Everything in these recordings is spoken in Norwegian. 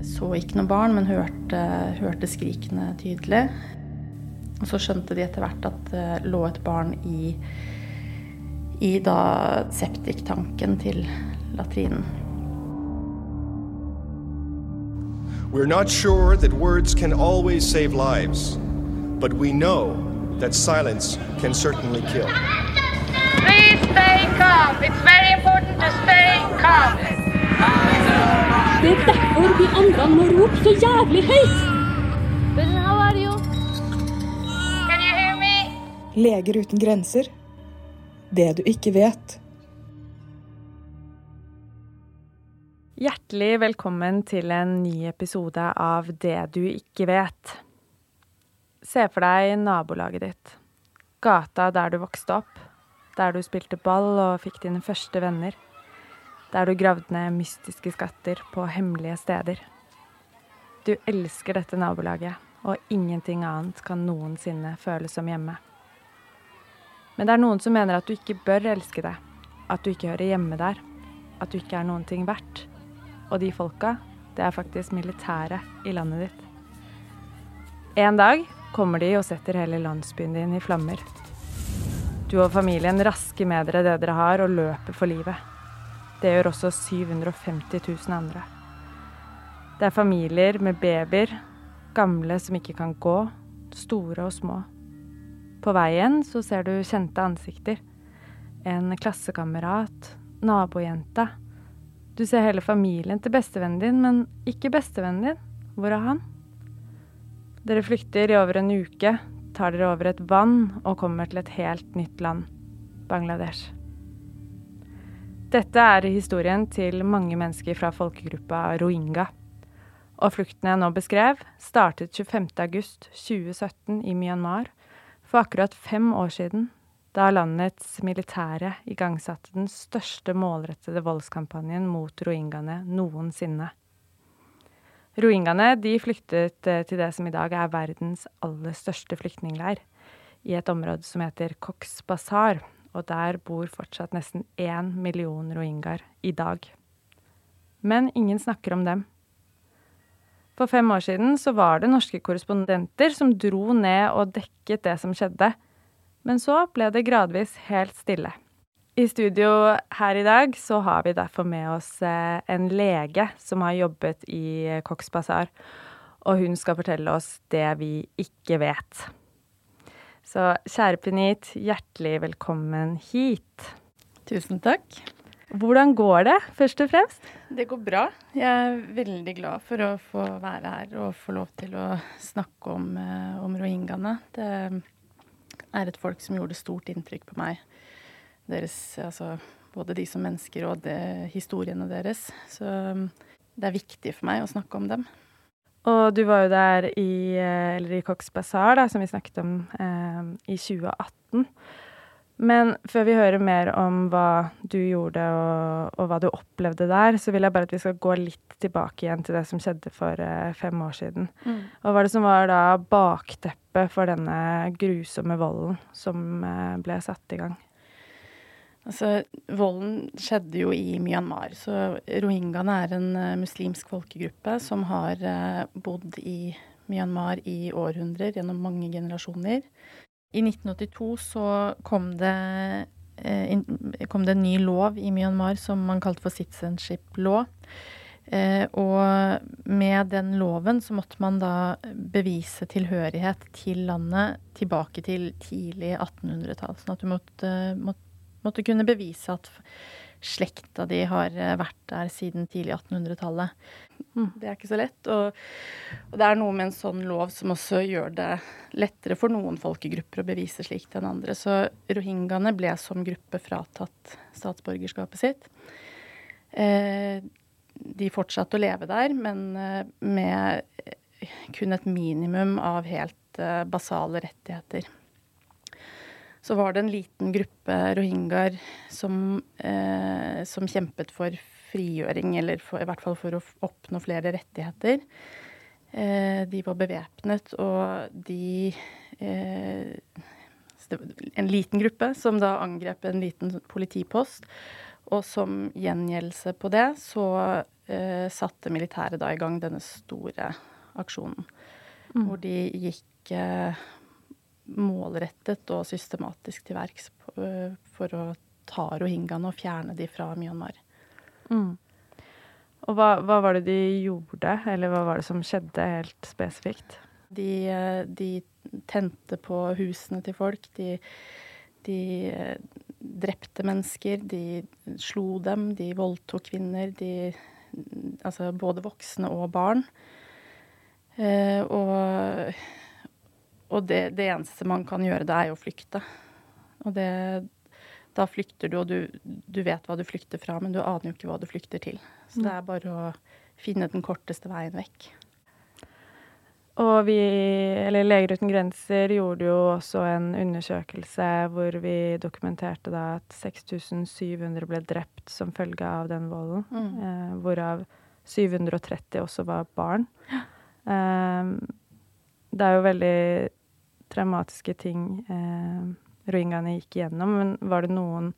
Jeg så ikke noe barn, men hørte, hørte skrikene tydelig. Og så skjønte de etter hvert at det lå et barn i, i da septiktanken til latrinen. We're not sure that words can always save lives, but we know that silence can certainly kill. Please stay calm. It's very important to stay calm. Det er derfor vi andre må rope så jævlig høyt. But how are you? Can you hear me? Leger uten grenser. Det du ikke vet. Hjertelig velkommen til en ny episode av Det du ikke vet. Se for deg nabolaget ditt. Gata der du vokste opp. Der du spilte ball og fikk dine første venner. Der du gravde ned mystiske skatter på hemmelige steder. Du elsker dette nabolaget, og ingenting annet kan noensinne føles som hjemme. Men det er noen som mener at du ikke bør elske det. At du ikke hører hjemme der. At du ikke er noen ting verdt. Og de folka, det er faktisk militæret i landet ditt. En dag kommer de og setter hele landsbyen din i flammer. Du og familien rasker med dere det dere har, og løper for livet. Det gjør også 750 000 andre. Det er familier med babyer, gamle som ikke kan gå, store og små. På veien så ser du kjente ansikter. En klassekamerat, nabojenta, du ser hele familien til bestevennen din, men ikke bestevennen din. Hvor er han? Dere flykter i over en uke, tar dere over et vann og kommer til et helt nytt land, Bangladesh. Dette er historien til mange mennesker fra folkegruppa rohingya. Og flukten jeg nå beskrev, startet 25.8.2017 i Myanmar, for akkurat fem år siden, da landets militære igangsatte den største målrettede voldskampanjen mot rohingyaene noensinne. Rohingyaene flyktet eh, til det som i dag er verdens aller største flyktningleir, i et område som heter Cox Bazar, og der bor fortsatt nesten én million rohingyaer i dag. Men ingen snakker om dem. For fem år siden så var det norske korrespondenter som dro ned og dekket det som skjedde, men så ble det gradvis helt stille. I studio her i dag så har vi derfor med oss eh, en lege som har jobbet i Cox Bazar, og hun skal fortelle oss det vi ikke vet. Så kjære Punit, hjertelig velkommen hit. Tusen takk. Hvordan går det, først og fremst? Det går bra. Jeg er veldig glad for å få være her og få lov til å snakke om, eh, om rohingyaene. Det er et folk som gjorde stort inntrykk på meg. Deres, altså, både de som mennesker og det, historiene deres. Så um, det er viktig for meg å snakke om dem. Og du var jo der i, eh, eller i Cox Bazaar, da, som vi snakket om, eh, i 2018. Men før vi hører mer om hva du gjorde og, og, hva du opplevde der, så vil jeg bare at vi skal gå litt tilbake igjen til det som skjedde for eh, fem år siden. Mm. Hva var det som var da bakteppet for denne grusomme volden som eh, ble satt i gang? Altså, volden skjedde jo i Myanmar. Så rohingyaene er en uh, muslimsk folkegruppe som har uh, bodd i Myanmar i århundrer, gjennom mange generasjoner. I 1982 så kom det, eh, kom det en ny lov i Myanmar som man kalte for citizenship law. Eh, og med den loven så måtte man da bevise tilhørighet til landet tilbake til tidlig 1800-tall. Sånn at du måtte, måtte, måtte kunne bevise at slekta di har eh, vært der siden tidlig 1800-tallet. Mm, det er ikke så lett. Og, og, det er noe med en sånn lov som også gjør det lettere for noen folkegrupper å bevise slikt enn andre. Så rohingyaene ble som gruppe fratatt statsborgerskapet sitt. Eh, de fortsatte å leve der, men eh, med kun et minimum av helt eh, basale rettigheter så var det en liten gruppe rohingyaer som, eh, som, kjempet for frigjøring, eller for, i hvert fall for å oppnå flere rettigheter. Eh, de var bevæpnet, og de eh, En liten gruppe som da angrep en liten politipost. Og som gjengjeldelse på det, så eh, satte militæret da i gang denne store aksjonen. Mm. Hvor de gikk eh, målrettet og systematisk til verks eh, for å ta rohingyaene og fjerne de fra Myanmar. Mm. Og hva, hva var det de gjorde, eller hva var det som skjedde helt spesifikt? De, eh, de tente på husene til folk. De, de eh, drepte mennesker. De slo dem. De voldtok kvinner. De, altså både voksne og barn. Eh, og og det, det eneste man kan gjøre, det er jo å flykte. Og det, da flykter du, og du, du vet hva du flykter fra, men du aner jo ikke hva du flykter til. Så det er bare å finne den korteste veien vekk. Og vi, eller Leger uten grenser, gjorde jo også en undersøkelse hvor vi dokumenterte da at 6700 ble drept som følge av den volden. Eh, hvorav 730 også var barn. Eh, det er jo veldig traumatiske ting eh, rohingyaene gikk igjennom, men var det noen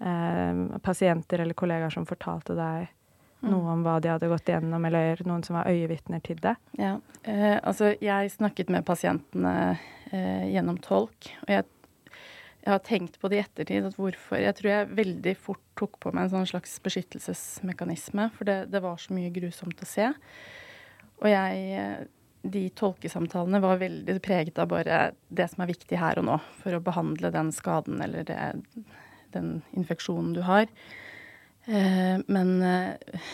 eh, pasienter eller kollegaer som fortalte deg noe om hva de hadde gått igjennom, eller noen som var øyevitner til det? Ja, eh, altså jeg snakket med pasientene eh, gjennom tolk, og jeg, jeg har tenkt på det i ettertid at hvorfor Jeg tror jeg veldig fort tok på meg en sånn slags beskyttelsesmekanisme, for det, det var så mye grusomt å se. Og jeg eh, De tolkesamtalene var veldig preget av bare det som er viktig her og nå, for å behandle den skaden eller det, den infeksjonen du har. Eh, men eh,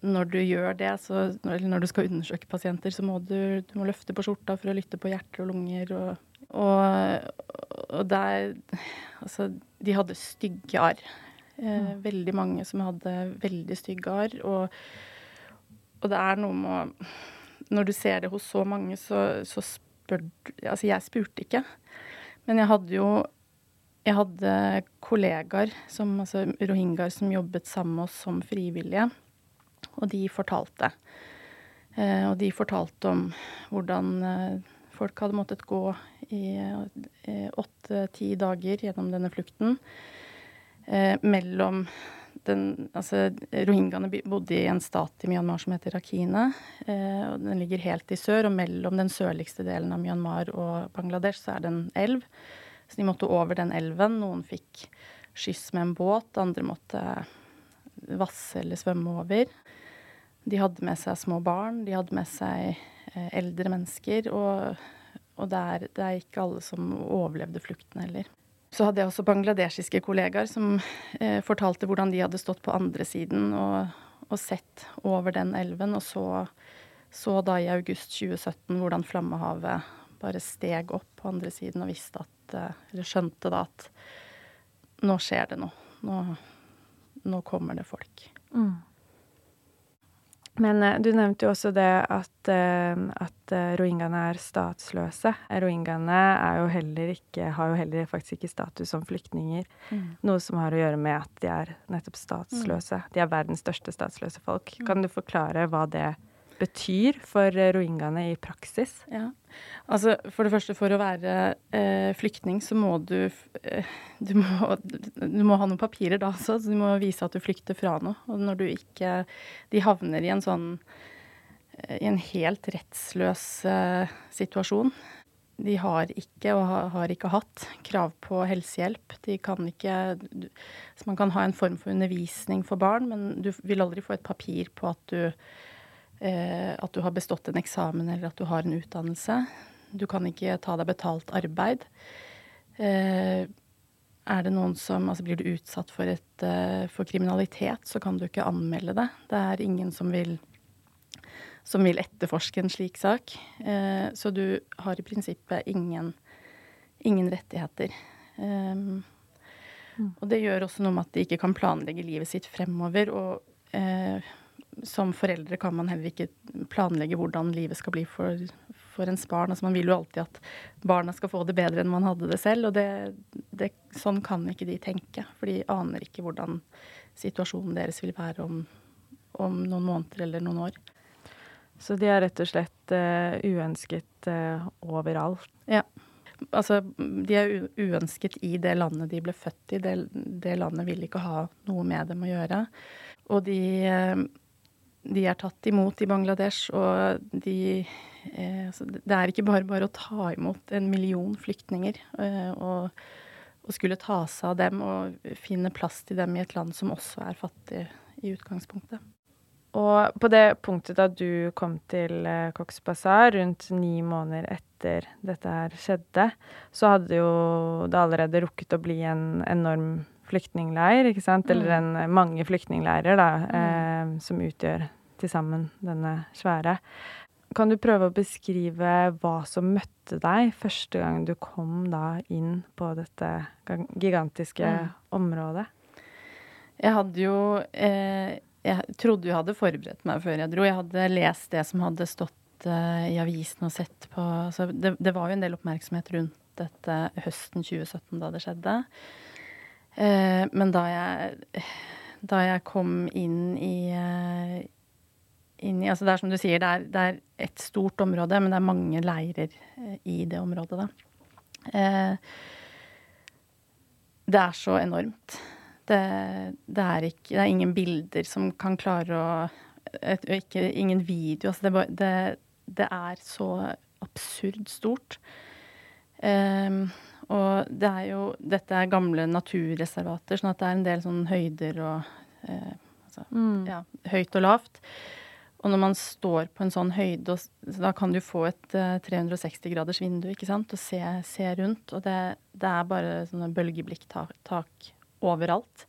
når du gjør det, så, eller når du skal undersøke pasienter, så må du, du må løfte på skjorta for å lytte på hjerter og lunger. Og, og, og der Altså, de hadde stygge arr. Eh, veldig mange som hadde veldig stygge arr. Og, og det er noe med å Når du ser det hos så mange, så, så spør Altså, jeg spurte ikke. Men jeg hadde jo jeg hadde kollegaer, som, altså rohingyaer, som jobbet sammen med oss som frivillige. Og de fortalte. Eh, og de fortalte om hvordan eh, folk hadde måttet gå i åtte-ti dager gjennom denne flukten. Eh, mellom den Altså, rohingyaene bodde i en stat i Myanmar som heter Rakhine. Eh, og den ligger helt i sør, og mellom den sørligste delen av Myanmar og Bangladesh så er det en elv. Så de måtte over den elven. Noen fikk skyss med en båt, andre måtte vasse eller svømme over. De hadde med seg små barn, de hadde med seg eh, eldre mennesker, og, og det, er, det er ikke alle som overlevde flukten heller. Så hadde jeg også bangladeshiske kollegaer som eh, fortalte hvordan de hadde stått på andre siden og, og sett over den elven, og så, så da i august 2017 hvordan Flammehavet bare steg opp på andre siden og visste at eh, Eller skjønte da at nå skjer det noe. Nå, nå kommer det folk. Men eh, du nevnte jo også det at, eh, at eh, rohingyaene er statsløse. Rohingyaene er har jo heller faktisk ikke status som flyktninger. Noe som har å gjøre med at de er nettopp statsløse. De er verdens største statsløse folk. Kan du forklare hva det betyr for eh, rohingyaene i praksis? Ja. Altså, for det første, for å være eh, flyktning, så må du eh, du, må, du må ha noen papirer da også. Så du må vise at du flykter fra noe. Og når du ikke De havner i en sånn eh, I en helt rettsløs eh, situasjon. De har ikke, og har, ikke hatt, krav på helsehjelp. De kan ikke du, Så man kan ha en form for undervisning for barn, men du vil aldri få et papir på at du at du har bestått en eksamen eller at du har en utdannelse. Du kan ikke ta deg betalt arbeid. Eh, er det noen som Altså blir du utsatt for, et, eh, for kriminalitet, så kan du ikke anmelde det. Det er ingen som vil som vil etterforske en slik sak. Eh, så du har i prinsippet ingen, ingen rettigheter. Um, Og det gjør også noe med at de ikke kan planlegge livet sitt fremover. Og eh, som foreldre kan man heller ikke planlegge hvordan livet skal bli for, for ens barn. Altså man vil jo alltid at barna skal få det bedre enn man hadde det selv. Og det, det, sånn kan ikke de tenke, for de aner ikke hvordan situasjonen deres vil være om, om noen måneder eller noen år. Så de er rett og slett uh, uønsket uh, overalt. Ja. Altså, de er uønsket i det landet de ble født i. Det, det landet vil ikke ha noe med dem å gjøre. Og de, eh, de er tatt imot i Bangladesh, og de eh, altså, Det er ikke bare bare å ta imot en million flyktninger eh, og, og, skulle ta seg av dem og finne plass til dem i et land som også er fattig i utgangspunktet. Og på det punktet da du kom til eh, Cox Bazaar, rundt ni måneder etter dette her skjedde, så hadde jo det allerede rukket å bli en enorm flyktningleir, ikke sant? Eller mm. en, mange flyktningleirer, da, mm. eh, som utgjør til sammen denne svære. Kan du prøve å beskrive hva som møtte deg første gang du kom da inn på dette gigantiske mm. området? Jeg hadde jo eh, jeg trodde jeg hadde forberedt meg før jeg dro. Jeg hadde lest det som hadde stått eh, i avisen og sett på Så det, det, var jo en del oppmerksomhet rundt dette høsten 2017 da det skjedde. Uh, men da jeg, da jeg kom inn i, uh, inn i Altså det er som du sier, det er, det er, et stort område, men det er mange leirer i det området, da. det er så enormt. Det, det, er ikke, det er ingen bilder som kan klare å ikke, Ingen video. Altså det, det, det, er så absurd stort. Um, og det er jo Dette er gamle naturreservater, sånn at det er en del sånn høyder og eh, altså, mm. ja, høyt og lavt. Og når man står på en sånn høyde, da kan du få et uh, 360 graders vindu ikke sant, og se, se rundt. Og det, det, er bare sånne bølgeblikktak overalt.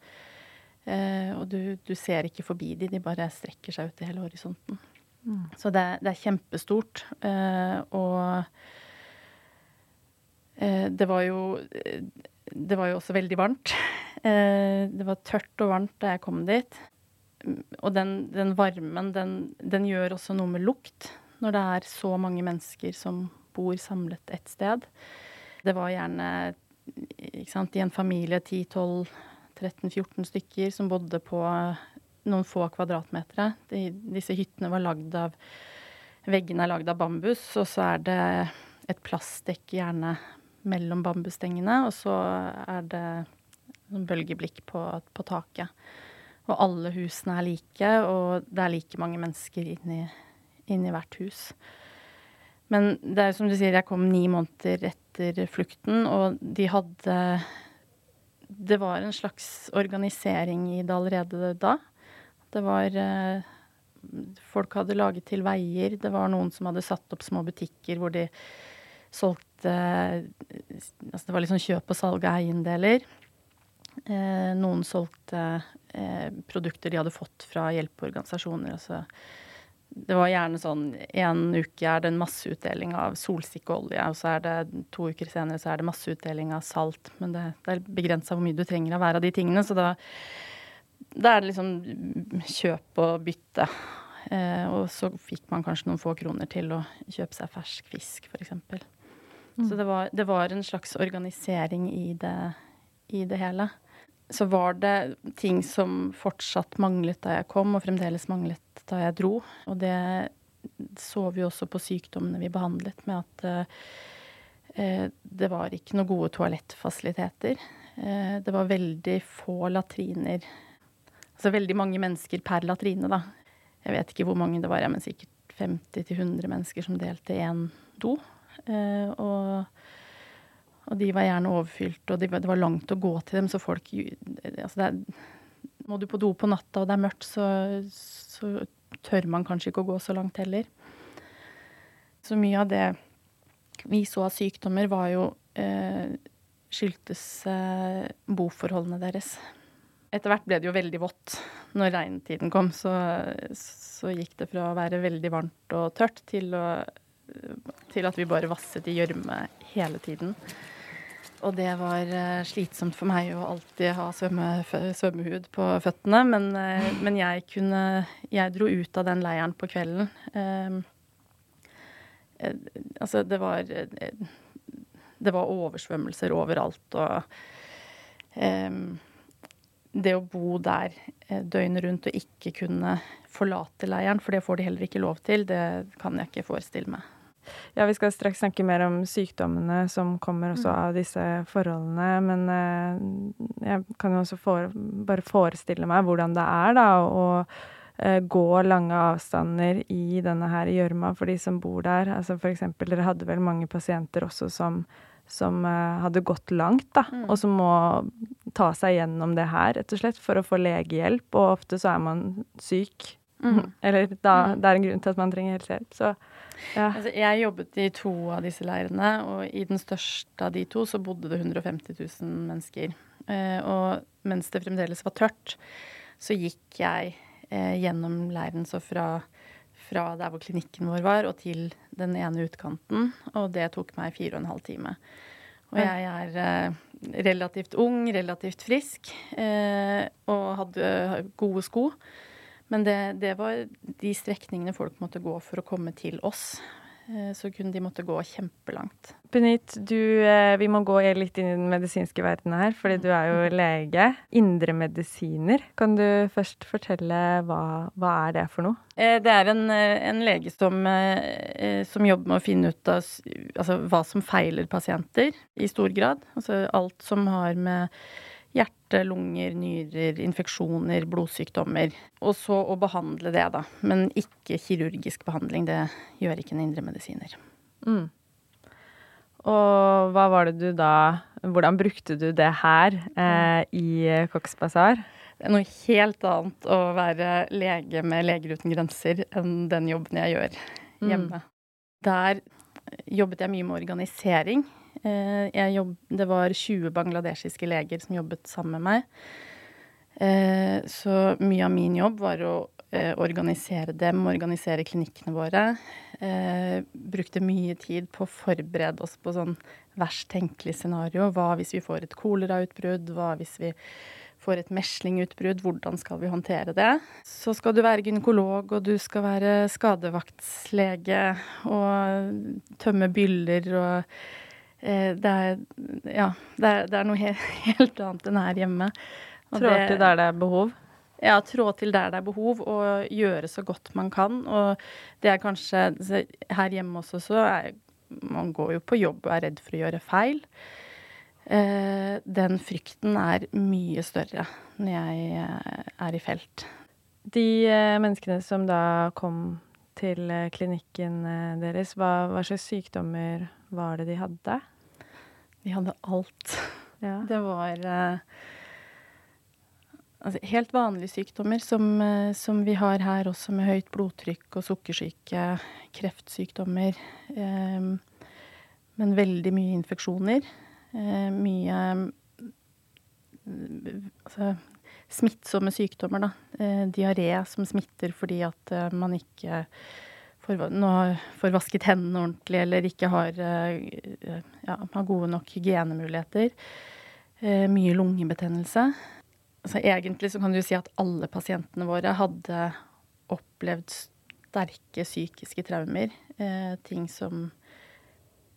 Eh, og du, du, ser ikke forbi de, de bare strekker seg ut i hele horisonten. Mm. Så det, det, er kjempestort. Eh, og eh, det var jo Det var jo også veldig varmt. Eh, det var tørt og varmt da jeg kom dit. Og den, den varmen, den, den, gjør også noe med lukt når det er så mange mennesker som bor samlet et sted. Det var gjerne sant, i en familie 10-12-13-14 stykker som bodde på noen få kvadratmeter. De, disse hyttene var lagd av Veggene er lagd av bambus, og så er det et plastdekk gjerne mellom bambusstengene, og så er det noen bølgeblikk på, på, taket. Og alle husene er like, og det er like mange mennesker inni, inni hvert hus. Men det er som du sier, jeg kom ni måneder etter flukten, og de hadde Det var en slags organisering i det allerede da. Det var eh, Folk hadde laget til veier. Det var noen som hadde satt opp små butikker hvor de solgte Altså det var liksom kjøp og salg av eiendeler. Eh, noen solgte eh, produkter de hadde fått fra hjelpeorganisasjoner. altså det var gjerne sånn en uke er det en masseutdeling av solsikkeolje, og så er det to uker senere så er det masseutdeling av salt. Men det, det er begrensa hvor mye du trenger av hver av de tingene, så da, da er det liksom kjøp og bytte. Eh, og så fikk man kanskje noen få kroner til å kjøpe seg fersk fisk, f.eks. Mm. Så det var, det var, en slags organisering i det, i det hele så var det ting som fortsatt manglet da jeg kom, og fremdeles manglet da jeg dro. Og det så vi også på sykdommene vi behandlet, med at eh, det var ikke noen gode toalettfasiliteter. Eh, det var veldig få latriner. Altså veldig mange mennesker per latrine, da. Jeg vet ikke hvor mange det var, men sikkert 50-100 mennesker som delte én do. Eh, og og de var gjerne overfylt, og det var langt å gå til dem, så folk altså er, Må du på do på natta og det er mørkt, så, så, tør man kanskje ikke å gå så langt heller. Så mye av det vi så av sykdommer, var jo eh, skyldtes eh, boforholdene deres. Etter hvert ble det jo veldig vått. Når regntiden kom, så, så gikk det fra å være veldig varmt og tørt til, å, til at vi bare vasset i gjørme hele tiden. Og det var uh, slitsomt for meg å alltid ha svømme, svømmehud på føttene. Men, uh, men, jeg kunne Jeg dro ut av den leiren på kvelden. Eh, altså, det var Det var oversvømmelser overalt, og det å bo der døgnet rundt og ikke kunne forlate leiren, for det får de heller ikke lov til, det kan jeg ikke forestille meg. Ja, vi skal straks snakke mer om sykdommene som kommer også mm. av disse forholdene. Men eh, jeg kan jo også for, bare forestille meg hvordan det er, da, å eh, gå lange avstander i denne her gjørma for de som bor der. Altså eksempel, dere hadde vel mange pasienter også som, som eh, hadde gått langt, da, Mm. og som må ta seg gjennom det her, rett og slett, for å få legehjelp. Og ofte så er man syk. Mm. Eller da, Mm. det er en grunn til at man trenger helsehjelp. Så ja. Altså, jeg jobbet i to av disse leirene, og i den største av de to så bodde det 150 000 mennesker. Eh, og mens det fremdeles var tørt, så gikk jeg eh, gjennom leiren så fra, fra der hvor klinikken vår var, og til den ene utkanten. Og det tok meg fire og en halv time. Og jeg er eh, relativt ung, relativt frisk, eh, og hadde gode sko. Men det, det var de strekningene folk måtte gå for å komme til oss. Eh, Så kunne de måtte gå kjempelangt. Benit, du, eh, vi må gå litt inn i den medisinske verdenen her, fordi du er jo lege. Indremedisiner. Kan du først fortelle hva, hva er det for noe? Eh, Det er en, en lege som, som jobber med å finne ut av altså, hva som feiler pasienter, i stor grad. Altså alt som har med hjerte, lunger, nyrer, infeksjoner, blodsykdommer. Og så å behandle det, da. Men ikke kirurgisk behandling. Det gjør ikke en indremedisiner. Mm. Og hva var det du da Hvordan brukte du det her eh, i Cox Bazaar? Det er noe helt annet å være lege med Leger uten grenser enn den jobben jeg gjør hjemme. Der jobbet jeg mye med organisering. Eh, jobb, det var 20 bangladeshiske leger som jobbet sammen med meg. Eh, Så mye av min jobb var å eh, organisere dem, organisere klinikkene våre. Brukte mye tid på å forberede oss på sånn verst tenkelig scenario. Hva hvis vi får et kolerautbrudd? Hva hvis vi får et meslingutbrudd? Hvordan skal vi håndtere det? Så skal du være gynekolog, og du skal være skadevaktslege og tømme byller og det er, ja, det er, det er noe he helt annet enn her hjemme. Og Trå til der det er behov? ja, trå til der det er behov, og gjøre så godt man kan. Og det er kanskje Her hjemme også, så er Man går jo på jobb og er redd for å gjøre feil. Eh, den frykten er mye større når jeg eh, er i felt. De eh, menneskene som da kom til eh, klinikken eh, deres, hva, hva slags sykdommer var det de hadde? De hadde alt. Ja. Det var eh, altså, helt vanlige sykdommer som, eh, som vi har her også, med høyt blodtrykk og sukkersyke, kreftsykdommer. Eh, men veldig mye infeksjoner. Eh, mye altså, smittsomme sykdommer, da. Eh, Diaré som smitter fordi at eh, man ikke får, vasket hendene ordentlig, eller ikke har, eh, ja, har gode nok hygienemuligheter. Eh, mye lungebetennelse. Altså, egentlig så kan du si at alle pasientene våre hadde opplevd sterke psykiske traumer. Eh, ting som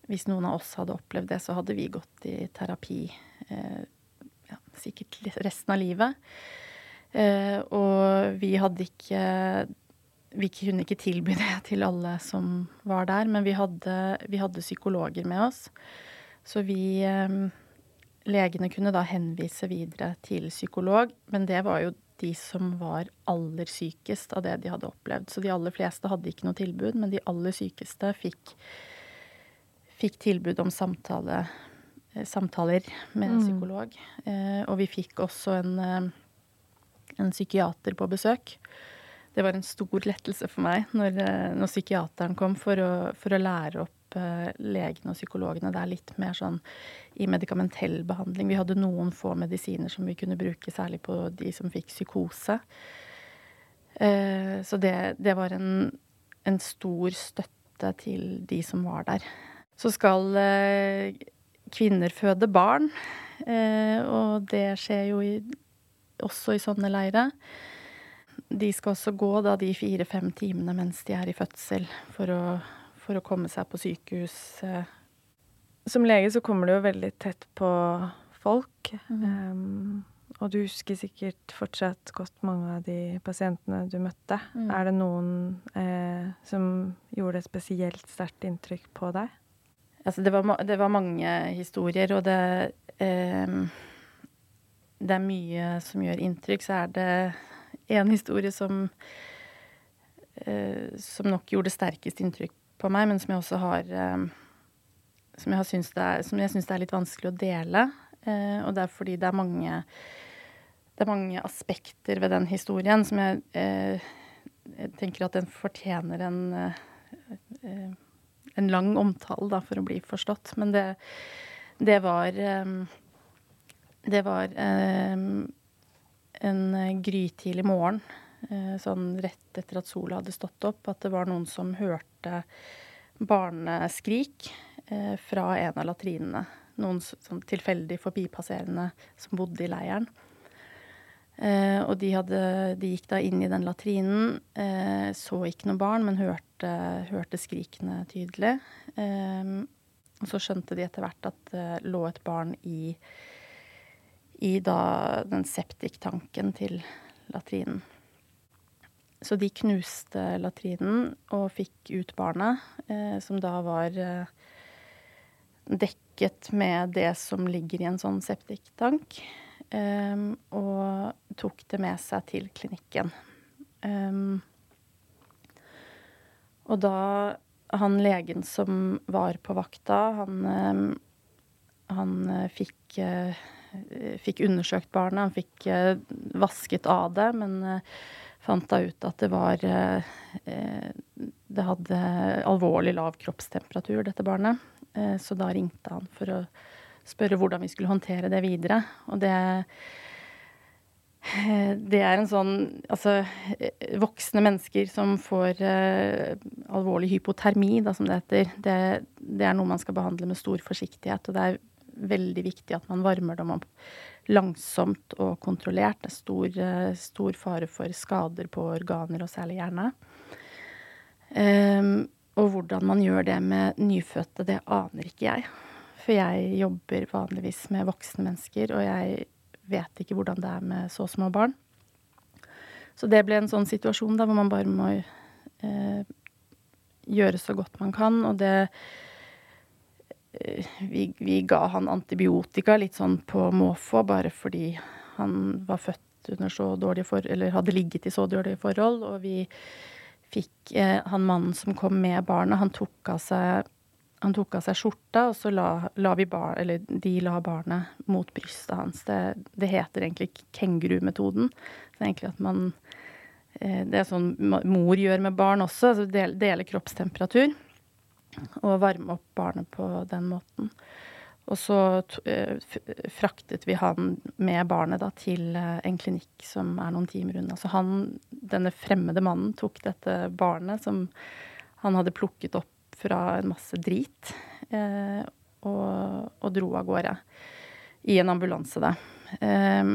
Hvis noen av oss hadde opplevd det, så hadde vi gått i terapi ja, sikkert resten av livet. Og vi hadde ikke Vi kunne ikke tilby det til alle som var der, men vi hadde, vi hadde psykologer med oss. Så vi eh, Legene kunne da henvise videre til psykolog, men det var jo de som var aller sykest av det de hadde opplevd. Så de aller fleste hadde ikke noe tilbud, men de aller sykeste fikk, fikk tilbud om samtale, eh, samtaler med en Mm. psykolog. Mm. og vi fikk også en, en psykiater på besøk. Det var en stor lettelse for meg når, eh, når psykiateren kom, for å, for å lære opp eh, legene og psykologene. Det er litt mer sånn i medikamentell behandling. Vi hadde noen få medisiner som vi kunne bruke, særlig på de som fikk psykose. Eh, så det, det var en, en stor støtte til de som var der. Så skal kvinner føde barn, og det skjer jo i, også i sånne leire. De skal også gå da de fire-fem timene mens de er i fødsel, for å, for å komme seg på sykehus. eh. Som lege så kommer du jo veldig tett på folk. Mm. Um, og du husker sikkert fortsatt godt mange av de pasientene du møtte. Mm. Er det noen eh, som gjorde et spesielt sterkt inntrykk på deg? Altså, det, var, det var mange historier, og det eh, Det er mye som gjør inntrykk. Så er det en historie som eh, Som nok gjorde sterkest inntrykk på meg, men som jeg også har eh, Som jeg, syns det det er litt vanskelig å dele. Eh, og det er fordi det er mange det er mange aspekter ved den historien som jeg, jeg tenker at den fortjener en, en lang omtale da, for å bli forstått. Men det, det var Det var en grytidlig morgen, sånn rett etter at sola hadde stått opp, at det var noen som hørte barneskrik fra en av latrinene. Noen sånn tilfeldig forbipasserende som bodde i leiren. Eh, og de, hadde, de, gikk da inn i den latrinen. Eh, så ikke noe barn, men hørte, hørte skrikene tydelig. Eh, og så skjønte de etter hvert at det lå et barn i, i da den septiktanken til latrinen. Så de knuste latrinen og fikk ut barnet, eh, som da var eh, dekket med det som ligger i en sånn septiktank. Eh, og tok det med seg til klinikken. Um, og da han legen som var på vakta, han, um, han uh, fikk, fikk undersøkt barnet. Han fikk uh, vasket av det, men fant da ut at det var Det hadde alvorlig lav kroppstemperatur, dette barnet. så da ringte han for å spørre hvordan vi skulle håndtere det videre. Og det det er en sånn Altså, voksne mennesker som får uh, alvorlig hypotermi, da, som det heter, det, det, er noe man skal behandle med stor forsiktighet. Og det er veldig viktig at man varmer dem opp langsomt og kontrollert. Det er stor, uh, stor fare for skader på organer, og særlig hjerne. Um, og hvordan man gjør det med nyfødte, det aner ikke jeg. For jeg jobber vanligvis med voksne mennesker, og jeg vet ikke hvordan det er med så små barn. Så det ble en sånn situasjon da hvor man bare må eh, gjøre så godt man kan, og det eh, vi, vi, ga han antibiotika litt sånn på måfå, bare fordi han var født under så dårlige forhold, eller hadde ligget i så dårlige forhold, og vi fikk eh, han mannen som kom med barnet, han tok av seg tok av seg skjorta, og så la, la vi bar, eller de la barnet mot brystet hans. Det, det heter egentlig kengurumetoden. Det er egentlig at man eh, Det er sånn mor gjør med barn også, altså del, dele kroppstemperatur. Og varme opp barnet på den måten. Og så eh, fraktet vi han med barnet da til eh, en klinikk som er noen timer unna. Så han, denne fremmede mannen, tok dette barnet som han hadde plukket opp fra en masse drit eh, og, og, dro av gårde i en ambulanse, da. Eh,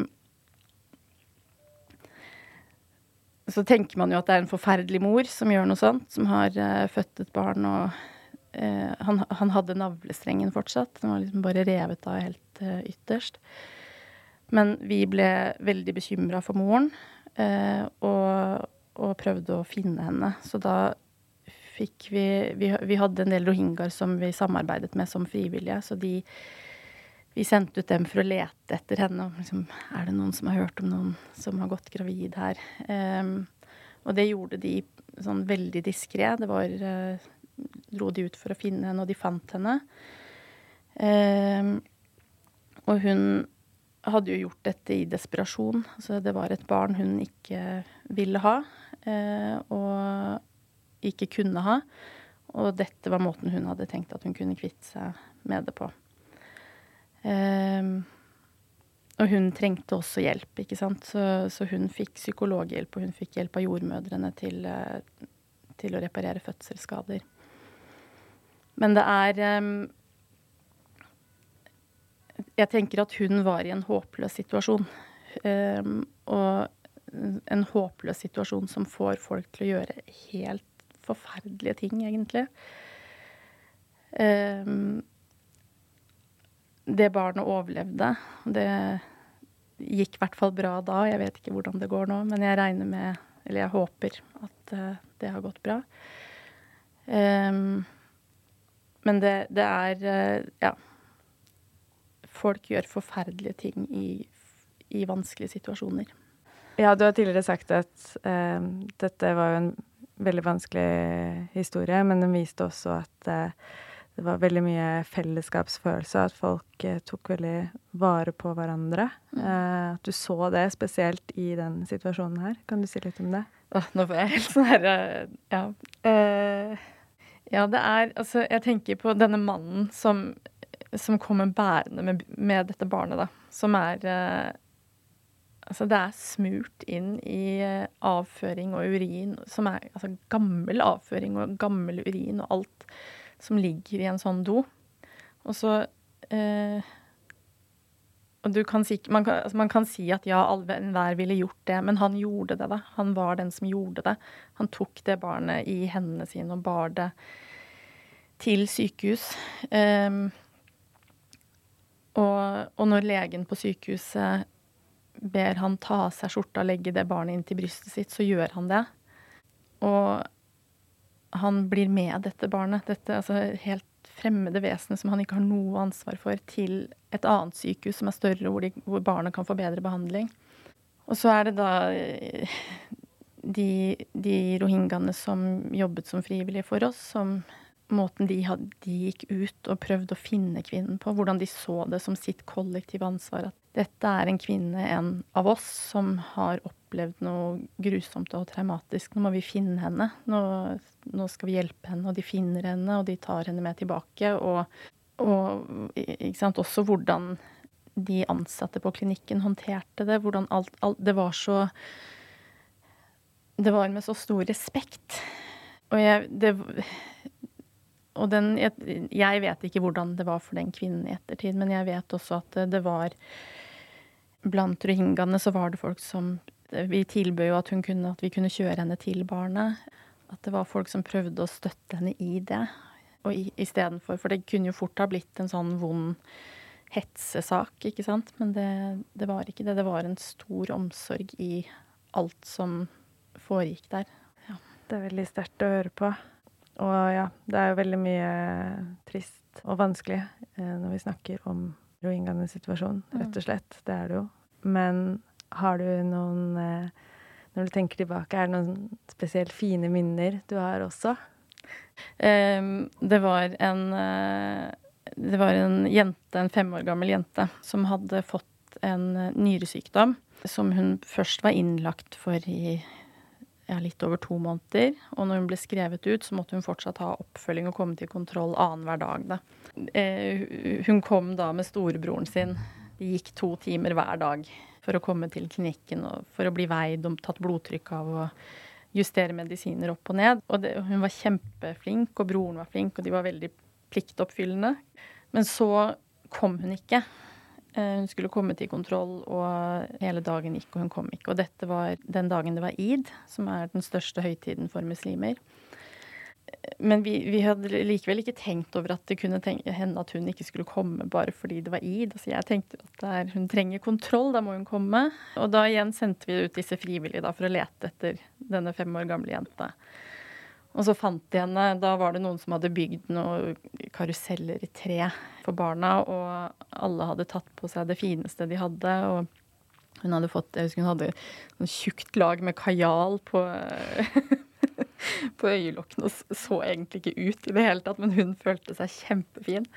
så tenker man jo at det er en forferdelig mor som gjør noe sånt, som har eh, født et barn og eh, han, han, hadde navlestrengen fortsatt. Den var liksom bare revet av helt eh, ytterst. Men vi ble veldig bekymra for moren eh, og, og prøvde å finne henne. Så da fikk vi, vi, vi hadde en del rohingyaer som vi samarbeidet med som frivillige, så de vi sendte ut dem for å lete etter henne. Liksom, er det noen som har hørt om noen som har gått gravid her? Um, og det gjorde de sånn veldig diskré. Det var uh, Dro de ut for å finne henne, og de fant henne. Um, og hun hadde jo gjort dette i desperasjon. Altså, det var et barn hun ikke ville ha. Uh, og ikke kunne ha. Og dette var måten hun hadde tenkt at hun kunne kvitte seg med det på. Um, og hun trengte også hjelp, ikke sant. Så, så, hun fikk psykologhjelp, og hun fikk hjelp av jordmødrene til, eh, til å reparere fødselsskader. Men det er um, Jeg tenker at hun var i en håpløs situasjon. Um, og en håpløs situasjon som får folk til å gjøre helt forferdelige ting, egentlig. Um, det barnet overlevde. Det gikk i hvert fall bra da. Jeg vet ikke hvordan det går nå, men jeg regner med, eller jeg håper, at uh, det har gått bra. Um, men det, det er uh, Ja. Folk gjør forferdelige ting i, i vanskelige situasjoner. Ja, du har tidligere sagt at eh, dette var jo en veldig vanskelig historie, men den viste også at eh, det var veldig mye fellesskapsfølelse, at folk eh, tok veldig vare på hverandre. Eh, at du så det spesielt i den situasjonen her. Kan du si litt om det? Åh, nå får jeg helt sånn herre eh, Ja. Ja, det er Altså, jeg tenker på denne mannen som, som kommer bærende med, med dette barnet, da. Som er eh, Altså, det er smurt inn i eh, avføring og urin, som er altså gammel avføring og gammel urin og alt som ligger i en sånn do. Og så eh, kan si man kan, altså man kan si at ja, enhver ville gjort det, men han gjorde det, da. Han var den som gjorde det. Han tok det barnet i hendene sine og bar det til sykehus. Um, og, og når legen på sykehuset ber han ta av seg skjorta og legge det barnet inn til brystet sitt, så gjør han det. Og han blir med dette barnet, dette altså helt fremmede vesenet som han ikke har noe ansvar for, til et annet sykehus som er større, hvor, de, hvor barna kan få bedre behandling. Og så er det da eh, de, de rohingyaene som jobbet som frivillige for oss, som måten de, had, de gikk ut og prøvde å finne kvinnen på, hvordan de så det som sitt kollektive ansvar. At dette er en kvinne, en av oss, som har opplevd noe grusomt og traumatisk. Nå må vi finne henne. Nå, nå skal vi hjelpe henne. Og de finner henne, og de tar henne med tilbake. Og, og også hvordan de ansatte på klinikken håndterte det. Hvordan alt, alt Det var så Det var med så stor respekt. Og jeg det, og den, jeg, vet ikke hvordan det var for den kvinnen i ettertid, men jeg vet også at det var Blant rohingyaene så var det folk som Vi tilbød jo at, kunne, at vi kunne kjøre henne til barnet. At det var folk som prøvde å støtte henne i det. Og istedenfor For det kunne jo fort ha blitt en sånn vond hetsesak, ikke sant. Men det, det var ikke det. Det var en stor omsorg i alt som foregikk der. Ja. Det er veldig sterkt å høre på. Og ja, det er jo veldig mye trist og vanskelig eh, når vi snakker om rohingyaenes situasjon, rett og slett. Det er det jo. Men har du noen eh, Når du tenker tilbake, er det noen spesielt fine minner du har også? Det var en uh, Det var en jente, en fem år gammel jente, som hadde fått en nyresykdom som hun først var innlagt for i ja, litt over to måneder. Og når hun ble skrevet ut, så måtte hun fortsatt ha oppfølging og komme til kontroll annenhver dag. Da. Eh, hun kom da med storebroren sin. De gikk to timer hver dag for å komme til klinikken og for å bli veid og tatt blodtrykk av og justere medisiner opp og ned. Og det, hun var kjempeflink, og broren var flink, og de var veldig pliktoppfyllende. Men så kom hun ikke. Eh, hun skulle komme til kontroll, og hele dagen gikk, og hun kom ikke. Og dette var den dagen det var id, som er den største høytiden for muslimer. Men vi, vi hadde likevel ikke tenkt over at det kunne hende at hun ikke skulle komme bare fordi det var id. Altså jeg tenkte at der, hun trenger kontroll, da må hun komme. Og da igjen sendte vi ut disse frivillige da, for å lete etter denne fem år gamle jenta. Og så fant de henne. Da var det noen som hadde bygd noen karuseller i tre for barna, og alle hadde tatt på seg det fineste de hadde. og hun hadde fått, jeg husker hun hadde et tjukt lag med kajal på, på øyelokkene og så egentlig ikke ut i det hele tatt, men hun følte seg kjempefin.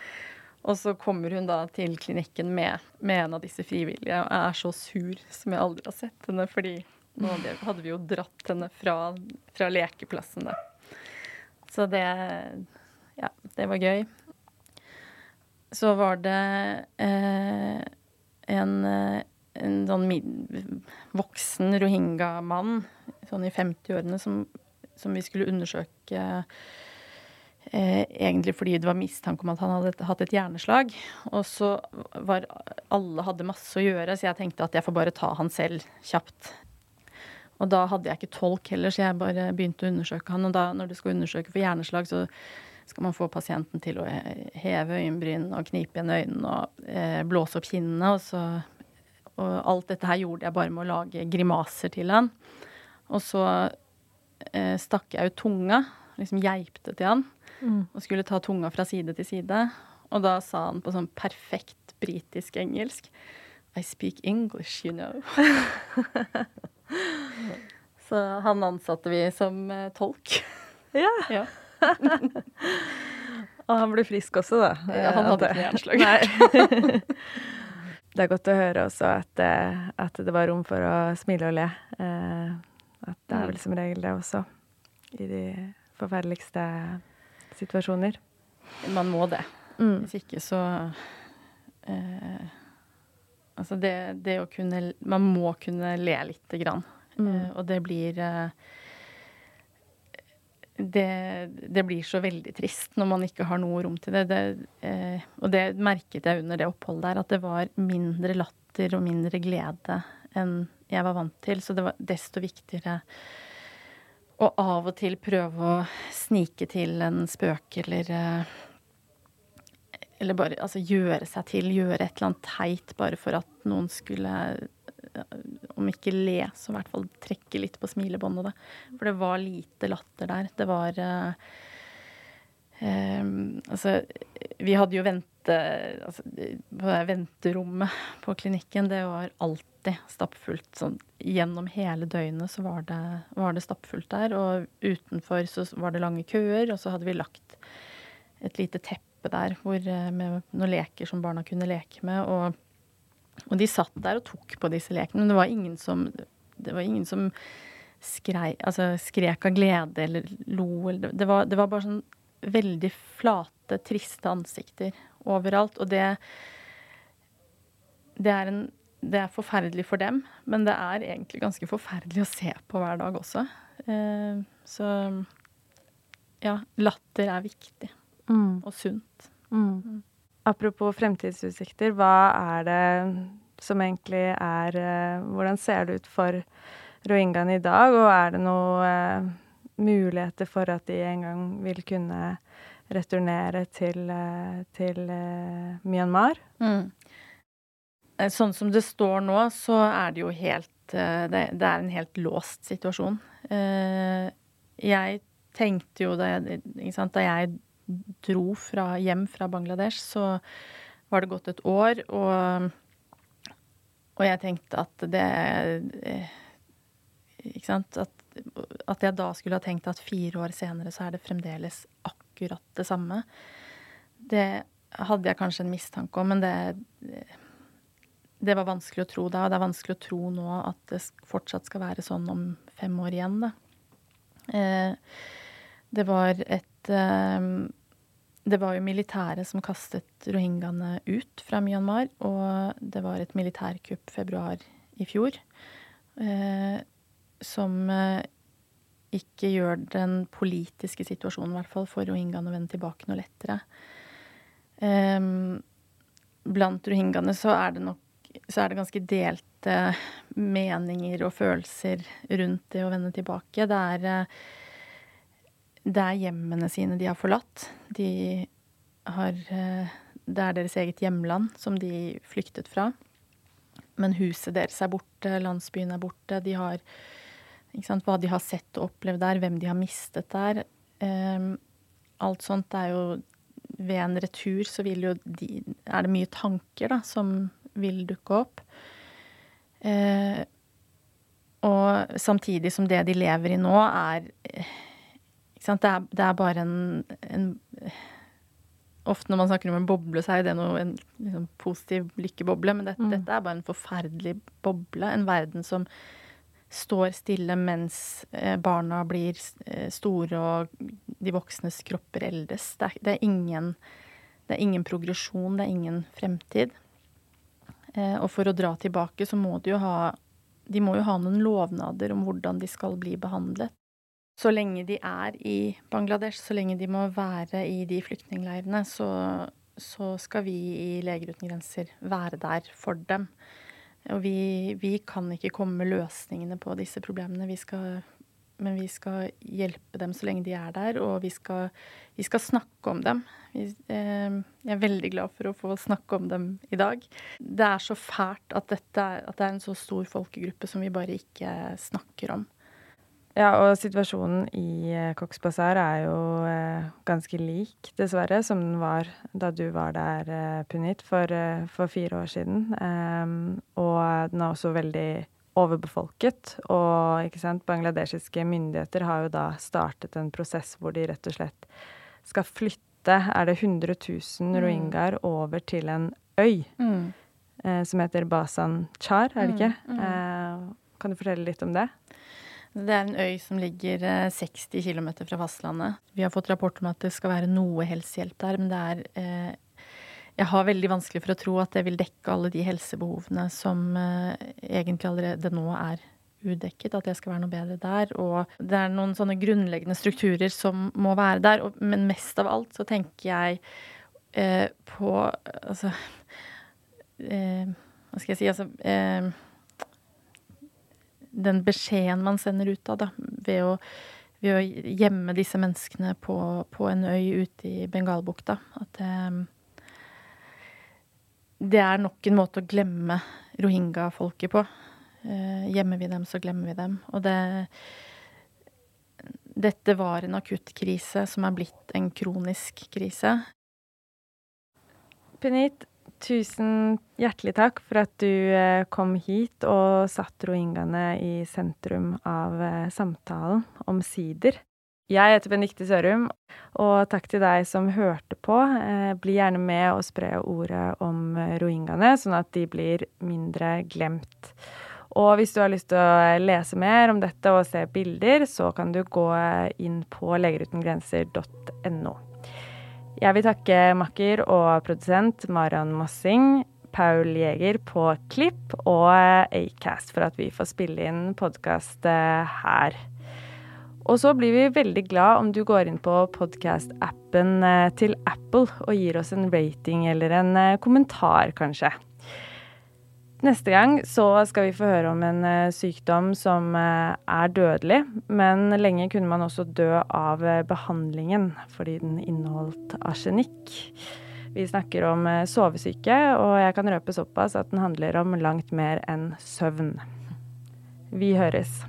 Og så kommer hun da til klinikken med, med en av disse frivillige og er så sur som jeg aldri har sett henne, fordi nå hadde vi jo dratt henne fra, fra lekeplassen der. Så det Ja, det var gøy. Så var det eh, en, en sånn voksen rohingya-mann sånn i 50-årene som, som, vi skulle undersøke eh, egentlig fordi det var mistanke om at han hadde hatt et hjerneslag. Og så var alle hadde masse å gjøre, så jeg tenkte at jeg får bare ta han selv kjapt. Og da hadde jeg ikke tolk heller, så jeg bare begynte å undersøke han. Og da, når du skal undersøke for hjerneslag, så skal man få pasienten til å heve øyenbryn og knipe igjen øynene og eh, blåse opp kinnene. Og, så, og alt dette her gjorde jeg bare med å lage grimaser til han. Og så eh, stakk jeg ut tunga, liksom geipte til han, mm. og skulle ta tunga fra side til side. Og da sa han på sånn perfekt britisk engelsk I speak English, you know. Så han ansatte vi som eh, tolk. Ja. Ja. Og han ble frisk også, da. Ja, han hadde ikke noe hjerneslag. Det er godt å høre også at, eh, at det var rom for å smile og le. Eh, At det er vel som regel det også. I de forferdeligste situasjoner. Man må det. Mm. Hvis ikke så eh, Altså det, det å kunne Man må kunne le lite grann. Mm. Eh, og det blir eh, det, det blir så veldig trist når man ikke har noe rom til det. det eh, og det merket jeg under det oppholdet der, at det var mindre latter og mindre glede enn jeg var vant til. Så det var desto viktigere å av og til prøve å snike til en spøk eller Eller bare altså, gjøre seg til, gjøre et eller annet teit bare for at noen skulle om ikke le, så i hvert fall trekke litt på smilebåndet. da. For det var lite latter der. Det var eh, eh, Altså, vi hadde jo vente... Altså, på venterommet på klinikken, det var alltid stappfullt. Sånn gjennom hele døgnet så var det, var det stappfullt der. Og utenfor så var det lange køer, og så hadde vi lagt et lite teppe der hvor, eh, med noen leker som barna kunne leke med. og og de satt der og tok på disse lekene, men det var ingen som, det var ingen som skrei, altså skrek av glede eller lo. Eller, det, var, det var bare sånn veldig flate, triste ansikter overalt. Og det, det, er en, det er forferdelig for dem, men det er egentlig ganske forferdelig å se på hver dag også. Eh, så ja, latter er viktig Mm. og sunt. Mm. Apropos fremtidsutsikter, hva er det som egentlig er eh, Hvordan ser det ut for rohingyaene i dag, og er det noen eh, muligheter for at de en gang vil kunne returnere til, eh, til Myanmar? Mm. Sånn som det står nå, så er det jo helt Det, er en helt låst situasjon. Jeg tenkte jo da jeg, da jeg dro fra, hjem fra Bangladesh, så var det gått et år, og, og jeg tenkte at det eh, Ikke sant at, at jeg da skulle ha tenkt at fire år senere så er det fremdeles akkurat det samme. Det hadde jeg kanskje en mistanke om, men det det var vanskelig å tro da, og det er vanskelig å tro nå at det fortsatt skal være sånn om fem år igjen, da. Eh, det var et Det var jo militæret som kastet rohingyaene ut fra Myanmar, og det var et militærkupp februar i fjor eh, som eh, ikke gjør den politiske situasjonen, i hvert fall for rohingyaene, å vende tilbake noe lettere. Eh, blant rohingyaene så er det nok så er det ganske delte meninger og følelser rundt det å vende tilbake. Det er, eh, det er hjemmene sine de har forlatt. De har eh, Det er deres eget hjemland som de flyktet fra. Men huset deres er borte, landsbyen er borte. De har sant, Hva de har sett og opplevd der, hvem de har mistet der. Eh, alt sånt er jo Ved en retur så vil jo de Er det mye tanker da som vil dukke opp. Eh, og samtidig som det de lever i nå, er eh, det er, det er bare en, en Ofte når man snakker om en boble, så er det noe, en liksom, positiv lykkeboble, men dette, dette er bare en forferdelig boble. En verden som står stille mens eh, barna blir eh, store og de voksnes kropper eldes. Det er, det er ingen det er ingen progresjon, det er ingen fremtid. Eh, og for å dra tilbake, så må de jo ha De må jo ha noen lovnader om hvordan de skal bli behandlet. Så lenge de er i Bangladesh, så lenge de må være i de flyktningleirene, så, så skal vi i Leger uten grenser være der for dem. Og vi, vi kan ikke komme med løsningene på disse problemene. Vi skal, men vi skal hjelpe dem så lenge de er der, og vi skal, vi skal snakke om dem. Vi, eh, jeg er veldig glad for å få snakke om dem i dag. Det er så fælt at, dette at det er en så stor folkegruppe som vi bare ikke snakker om. Ja, og situasjonen i eh, Cox's er jo eh, ganske lik, dessverre, som den var da du var der, eh, Punit, for, for fire år siden. Ehm, og den er også veldig overbefolket. Og ikke sant, bangladeshiske myndigheter har jo da startet en prosess hvor de rett og slett skal flytte er det 100 000 rohingyaer over til en øy Mm. eh, som heter Basan Char, er det ikke? Mm, mm. Eh, kan du fortelle litt om det? Det er en øy som ligger eh, 60 km fra fastlandet. Vi har fått rapport om at det skal være noe helsehjelp der, men det er eh, Jeg har veldig vanskelig for å tro at det vil dekke alle de helsebehovene som eh, egentlig allerede nå er udekket. At det skal være noe bedre der. Og det er noen sånne grunnleggende strukturer som må være der. Og, men mest av alt så tenker jeg eh, på Altså eh, Hva skal jeg si? Altså eh, den beskjeden man sender ut av, da, ved å, ved å gjemme disse menneskene på, på en øy ute i Bengalbukta. At det, det er nok en måte å glemme rohingya-folket på. Eh, gjemmer vi dem, så glemmer vi dem. Og det Dette var en akutt krise som er blitt en kronisk krise. Punit, tusen hjertelig takk for at du eh, kom hit og satt rohingyaene i sentrum av eh, samtalen, omsider. Jeg heter Benikte Sørum, og takk til deg som hørte på. Eh, bli gjerne med og spre ordet om rohingyaene, sånn at de blir mindre glemt. Og hvis du har lyst til å lese mer om dette og se bilder, så kan du gå inn på legerutengrenser.no. Jeg vil takke makker og produsent Marian Mossing, Paul Jeger på Klipp og Acast for at vi får spille inn podkast her. Og så blir vi veldig glad om du går inn på podkast-appen til Apple og gir oss en rating eller en kommentar, kanskje. Neste gang så skal vi få høre om en eh, sykdom som eh, er dødelig, men lenge kunne man også dø av eh, behandlingen fordi den inneholdt arsenikk. Vi snakker om sovesyke, og jeg kan røpe såpass at den handler om langt mer enn søvn. Vi høres.